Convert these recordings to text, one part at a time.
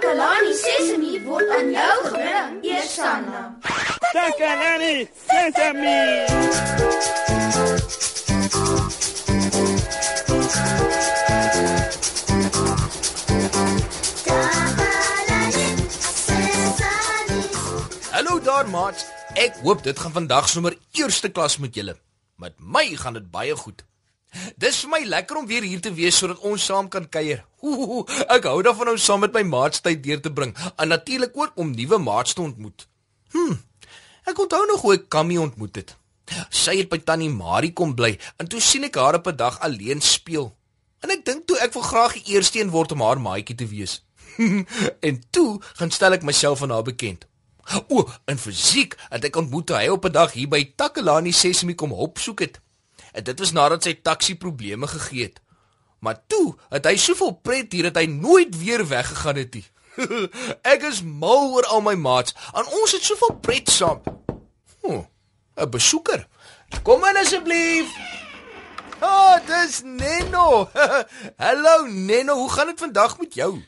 Takalani Sesemi word aan jou gebring, Eersanna. Takalani Sesemi. Hallo daar, maat. Ek hoop dit gaan vandag sommer eerste klas met julle. Met my gaan dit baie goed. Dis vir my lekker om weer hier te wees sodat ons saam kan kuier. Ooh, ek hou daarvan om saam met my maats tyd deur te bring en natuurlik ook om nuwe maats te ontmoet. Hm. Ek onthou nog hoe ek Kammy ontmoet het. Sy het by tannie Marie kom bly en toe sien ek haar op 'n dag alleen speel. En ek dink toe ek wil graag die eerste een word om haar maatjie te wees. en toe gaan stel ek myself aan haar bekend. O, in fisiek het ek ontmoet hy op 'n dag hier by Takalani Sesemi kom opsoek het. En dit was nadat sy taxi probleme gegee het. Maar toe het hy soveel pret hier dat hy nooit weer weggegaan het nie. ek is mal oor al my maats. En ons het soveel pret saam. 'n besoeker. Kom in asseblief. Ah, oh, dis Neno. Hallo Neno, hoe gaan dit vandag met jou?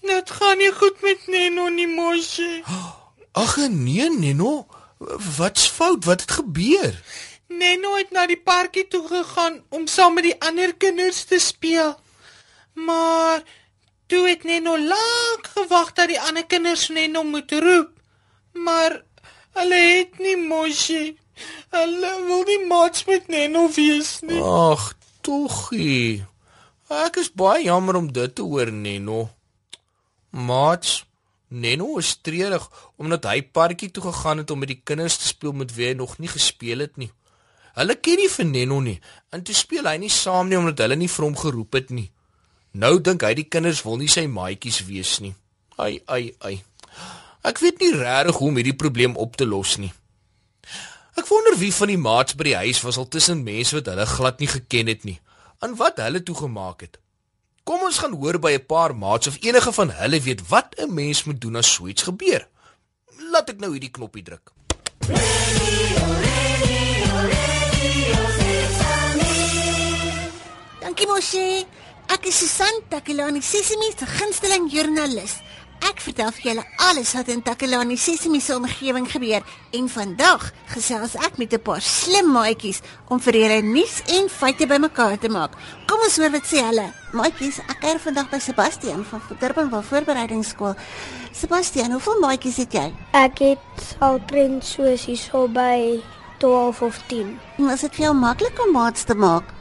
Dit gaan nie goed met Neno nie, mosie. Ag nee, Neno. Wat's fout? Wat het gebeur? Neno het na die parkie toe gegaan om saam met die ander kinders te speel. Maar toe het Neno lank gewag dat die ander kinders Neno moet roep. Maar hulle het nie mosie. Hulle wil nie maats met Neno wees nie. Ag, toggie. Ek is baie jammer om dit te hoor, Neno. Maats, Neno is treurig omdat hy parkie toe gegaan het om met die kinders te speel met wie hy nog nie gespeel het nie. Hulle ken nie vir Neno nie en toe speel hy nie saam nie omdat hulle nie vir hom geroep het nie. Nou dink hy die kinders wil nie sy maatjies wees nie. Ai ai ai. Ek weet nie regtig hoe om hierdie probleem op te los nie. Ek wonder wie van die maats by die huis was al tussen mense wat hulle glad nie geken het nie. En wat hulle toegemaak het. Kom ons gaan hoor by 'n paar maats of enige van hulle weet wat 'n mens moet doen as so iets gebeur. Laat ek nou hierdie knoppie druk. Dankie mosie. Ek is Susan Takelani Sesimi se gunsteling joernalis. Ek vertel vir julle alles wat in Takelani Sesimi se omgewing gebeur en vandag gesels ek met 'n paar slim maatjies om vir julle nuus en feite bymekaar te maak. Kom ons hoor wat sê hulle. Maatjies, ek kuier vandag by Sebastian van Durbanville Voorbereidingsskool. Sebastian, hoeveel maatjies het jy? Ek het altrent soos hierso by 12 of 10. Was dit vir jou maklik om maats te maak?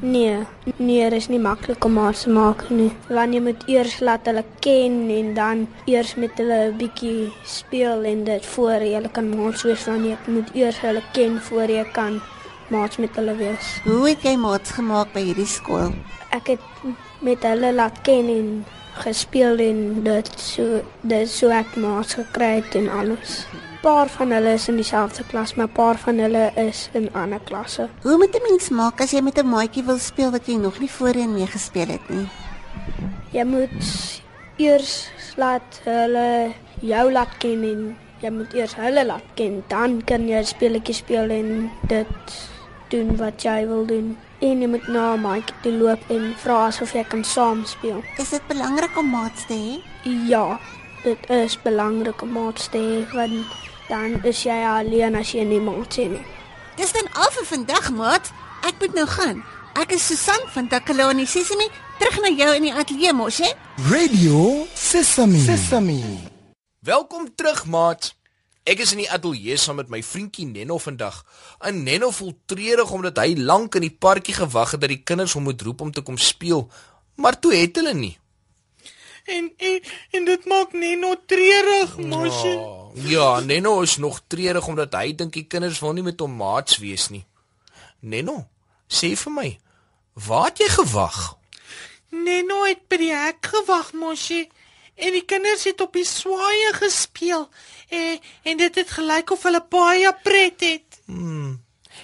Nee, nee, dit is nie maklik om maats te maak nie. Want jy moet eers laat hulle ken en dan eers met hulle 'n bietjie speel en dit voor jy kan maats wees van jy moet eers hulle ken voor jy kan maats met hulle wees. Hoe het jy maats gemaak by hierdie skool? Ek het met hulle laat ken en gespeel en dit so dit so ek maats gekry het en alles. Paar van hulle is in dieselfde klas, maar paar van hulle is in ander klasse. Hoe moet 'n mens maak as jy met 'n maatjie wil speel wat jy nog nie voorheen mee gespeel het nie? Jy moet eers laat hulle jou laat ken en jy moet eers hulle laat ken, dan kan jy speletjies speel en dit doen wat jy wil doen. En jy moet na 'n maatjie toe loop en vra asof jy kan saam speel. Is dit belangrik om maats te hê? Ja, dit is belangrik om maats te hê want dan is jy alleen as jy nie maats het nie. Dis dan al vir vandag, maat. Ek moet nou gaan. Ek is Susan van Takalani Sesimi, terug na jou in die ateljee mos, hè? Radio Sesame. Sesame. Welkom terug, maat. Ek is in die ateljee saam met my vriendjie Nenno vandag. En Nenno voel treurig omdat hy lank in die parkie gewag het dat die kinders hom moet roep om te kom speel, maar toe het hulle nie. En en, en dit maak Neno treurig, mosie. Oh, ja, Nenno is nog treurig omdat hy dink die kinders wil nie met hom maats wees nie. Nenno, sê vir my, waar het jy gewag? Neno het by die hek gewag, mosie. En die kinders het op die swaaie gespeel. En en dit het gelyk of hulle baie pret het. Hmm.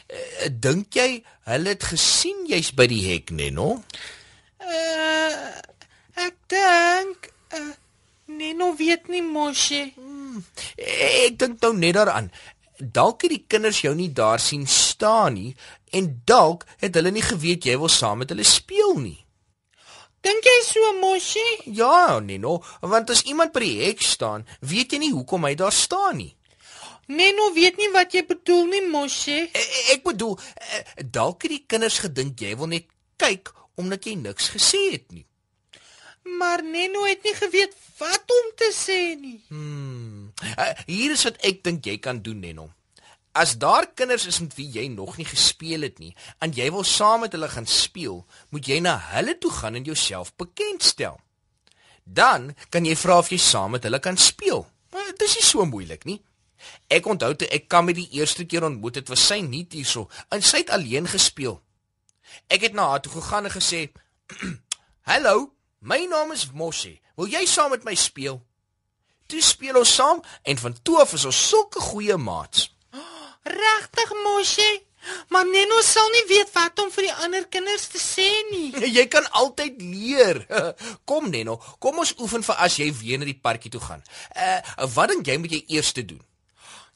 Uh, dink jy hulle het gesien jy's by die hek, Nenno? Uh ek dink uh, Neno weet nie mosie. Ek dink nou net daaraan. Dalk het die kinders jou nie daar sien staan nie en dalk het hulle nie geweet jy wil saam met hulle speel nie. Dink jy so, Moshi? Ja, Neno, want as iemand by die hek staan, weet jy nie hoekom hy daar staan nie. Neno weet nie wat jy bedoel nie, Moshi. E- Ek bedoel, eh, dalk het die kinders gedink jy wil net kyk omdat jy niks gesê het nie. Maar Neno het nie geweet wat om te sê nie. Hmm. Uh, hier is wat ek dink jy kan doen, Neno. As daar kinders is met wie jy nog nie gespeel het nie, en jy wil saam met hulle gaan speel, moet jy na hulle toe gaan en jouself bekendstel. Dan kan jy vra of jy saam met hulle kan speel. Maar dit is nie so moeilik nie. Ek onthou toe ek Kammy die eerste keer ontmoet het, was sy nie hierso en sy het alleen gespeel. Ek het na haar toe gegaan en gesê: "Hallo, my naam is Moshi. Wil jy saam met my speel?" Toe speel ons saam en van toe af is ons sulke goeie maats. Regtig, Moshi? Maar Neno sal nie weet wat om vir die ander kinders te sê nie. Jy kan altyd leer. Kom Neno, kom ons oefen vir as jy weer na die parkie toe gaan. Uh wat dink jy moet jy eers doen?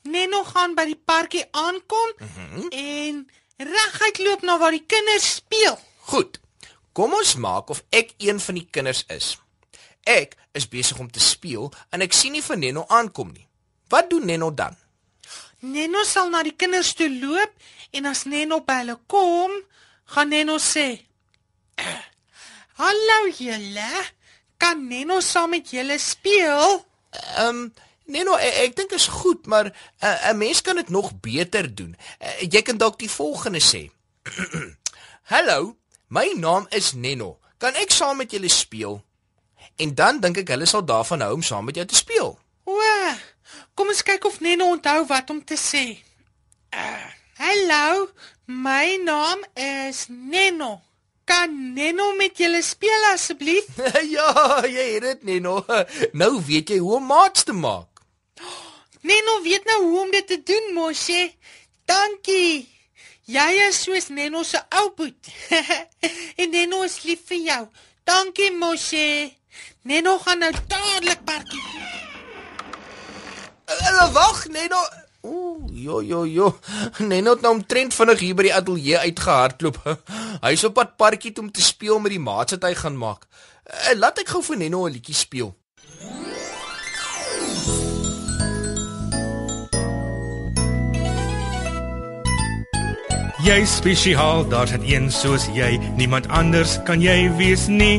Neno gaan by die parkie aankom mm -hmm. en reguit loop na waar die kinders speel. Goed. Kom ons maak of ek een van die kinders is. Ek is besig om te speel en ek sien nie vir Neno aankom nie. Wat doen Neno dan? Neno sal na die kinders toe loop en as Neno by hulle kom, gaan Neno sê: "Hallo julle, kan Neno saam met julle speel?" Ehm um, Neno, ek, ek dink is goed, maar 'n uh, 'n mens kan dit nog beter doen. Uh, jy kan dalk die volgende sê. Hallo, my naam is Neno. Kan ek saam met julle speel? En dan dink ek hulle sal daarvan hou om saam met jou te speel. O, kom ons kyk of Neno onthou wat om te sê. Uh, Hallo, my naam is Neno. Kan Neno met julle speel asseblief? ja, jy het dit Neno. Nou weet jy hoe om maats te maak. Neno weet nou hoe om dit te doen, Moshe. Dankie. Jy is soos Neno se ou boet. en Neno is lief vir jou. Dankie, Moshe. Neno gaan nou dadelik parkie. Hulle wag, Neno. Ooh, jo jo jo. Neno het nou omtrent vinnig hier by die ateljee uitgehardloop. Hy's op pad parkie toe om te speel met die maats wat hy gaan maak. Uh, laat ek gou vir Neno 'n liedjie speel. Jy spesiaal, daar's net een soos jy, niemand anders kan jy wees nie.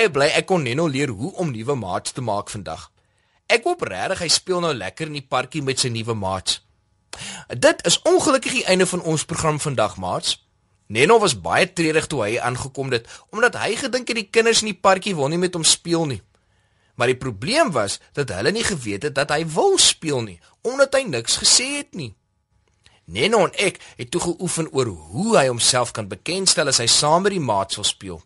Baie bly ek kon Neno leer hoe om nuwe maats te maak vandag. Ek hoop regtig hy speel nou lekker in die parkie met sy nuwe maats. Dit is ongelukkig die einde van ons program vandag, maats. Neno was baie treurig toe hy aangekom het omdat hy gedink het die kinders in die parkie wil nie met hom speel nie. Maar die probleem was dat hulle nie geweet het dat hy wil speel nie omdat hy niks gesê het nie. Neno en ek het toe geoefen oor hoe hy homself kan bekendstel as hy saam met die maats wil speel.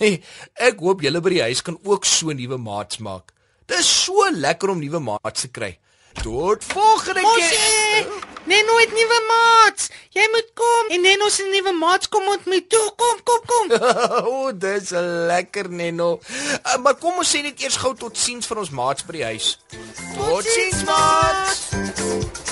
Hey, ek hoop julle by die huis kan ook so nuwe maats maak. Dit is so lekker om nuwe maats te kry. Tot volgende keer. Moshe! Neno het nuwe maats. Jy moet kom en Neno se nuwe maats kom ontmoet. Toe, kom, kom, kom. o, oh, dis lekker Neno. Uh, maar kom ons sê net eers gou totsiens vir ons maats by die huis. Totsiens maats.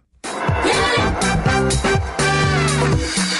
Thank you.